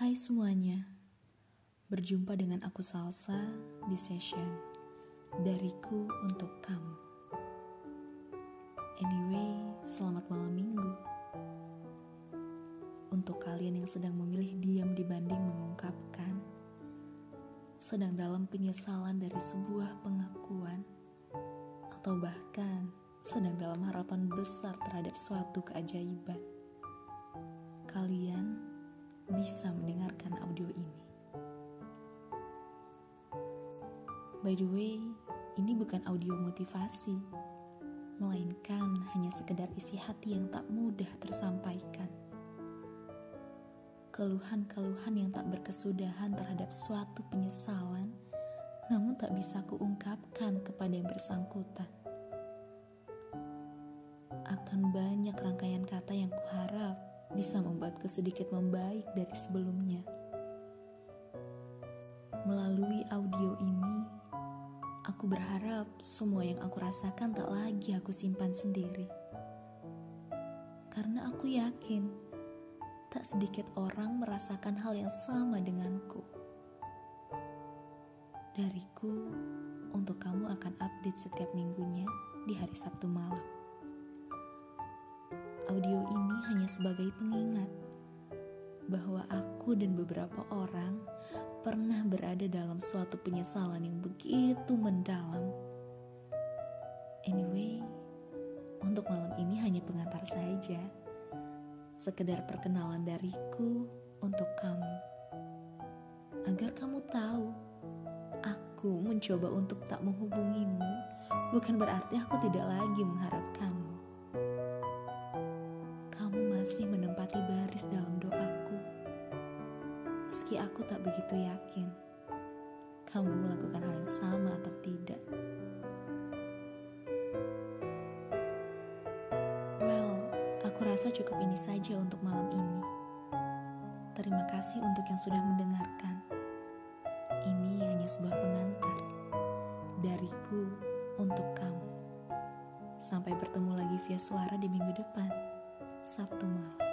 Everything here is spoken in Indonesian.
Hai semuanya, berjumpa dengan aku Salsa di session Dariku untuk kamu. Anyway, selamat malam minggu. Untuk kalian yang sedang memilih diam dibanding mengungkapkan Sedang dalam penyesalan dari sebuah pengakuan Atau bahkan sedang dalam harapan besar terhadap suatu keajaiban Kalian bisa mendengarkan By the way, ini bukan audio motivasi, melainkan hanya sekedar isi hati yang tak mudah tersampaikan. Keluhan-keluhan yang tak berkesudahan terhadap suatu penyesalan, namun tak bisa kuungkapkan kepada yang bersangkutan. Akan banyak rangkaian kata yang kuharap bisa membuatku sedikit membaik dari sebelumnya. Melalui audio ini, aku berharap semua yang aku rasakan tak lagi aku simpan sendiri. Karena aku yakin tak sedikit orang merasakan hal yang sama denganku. Dariku, untuk kamu akan update setiap minggunya di hari Sabtu malam. Audio ini hanya sebagai pengingat bahwa aku dan beberapa orang pernah berada dalam suatu penyesalan yang begitu mendalam. Anyway, untuk malam ini hanya pengantar saja. Sekedar perkenalan dariku untuk kamu. Agar kamu tahu, aku mencoba untuk tak menghubungimu bukan berarti aku tidak lagi mengharapkanmu masih menempati baris dalam. Meski aku tak begitu yakin kamu melakukan hal yang sama atau tidak. Well, aku rasa cukup ini saja untuk malam ini. Terima kasih untuk yang sudah mendengarkan. Ini hanya sebuah pengantar dariku untuk kamu. Sampai bertemu lagi via suara di minggu depan. Sabtu malam.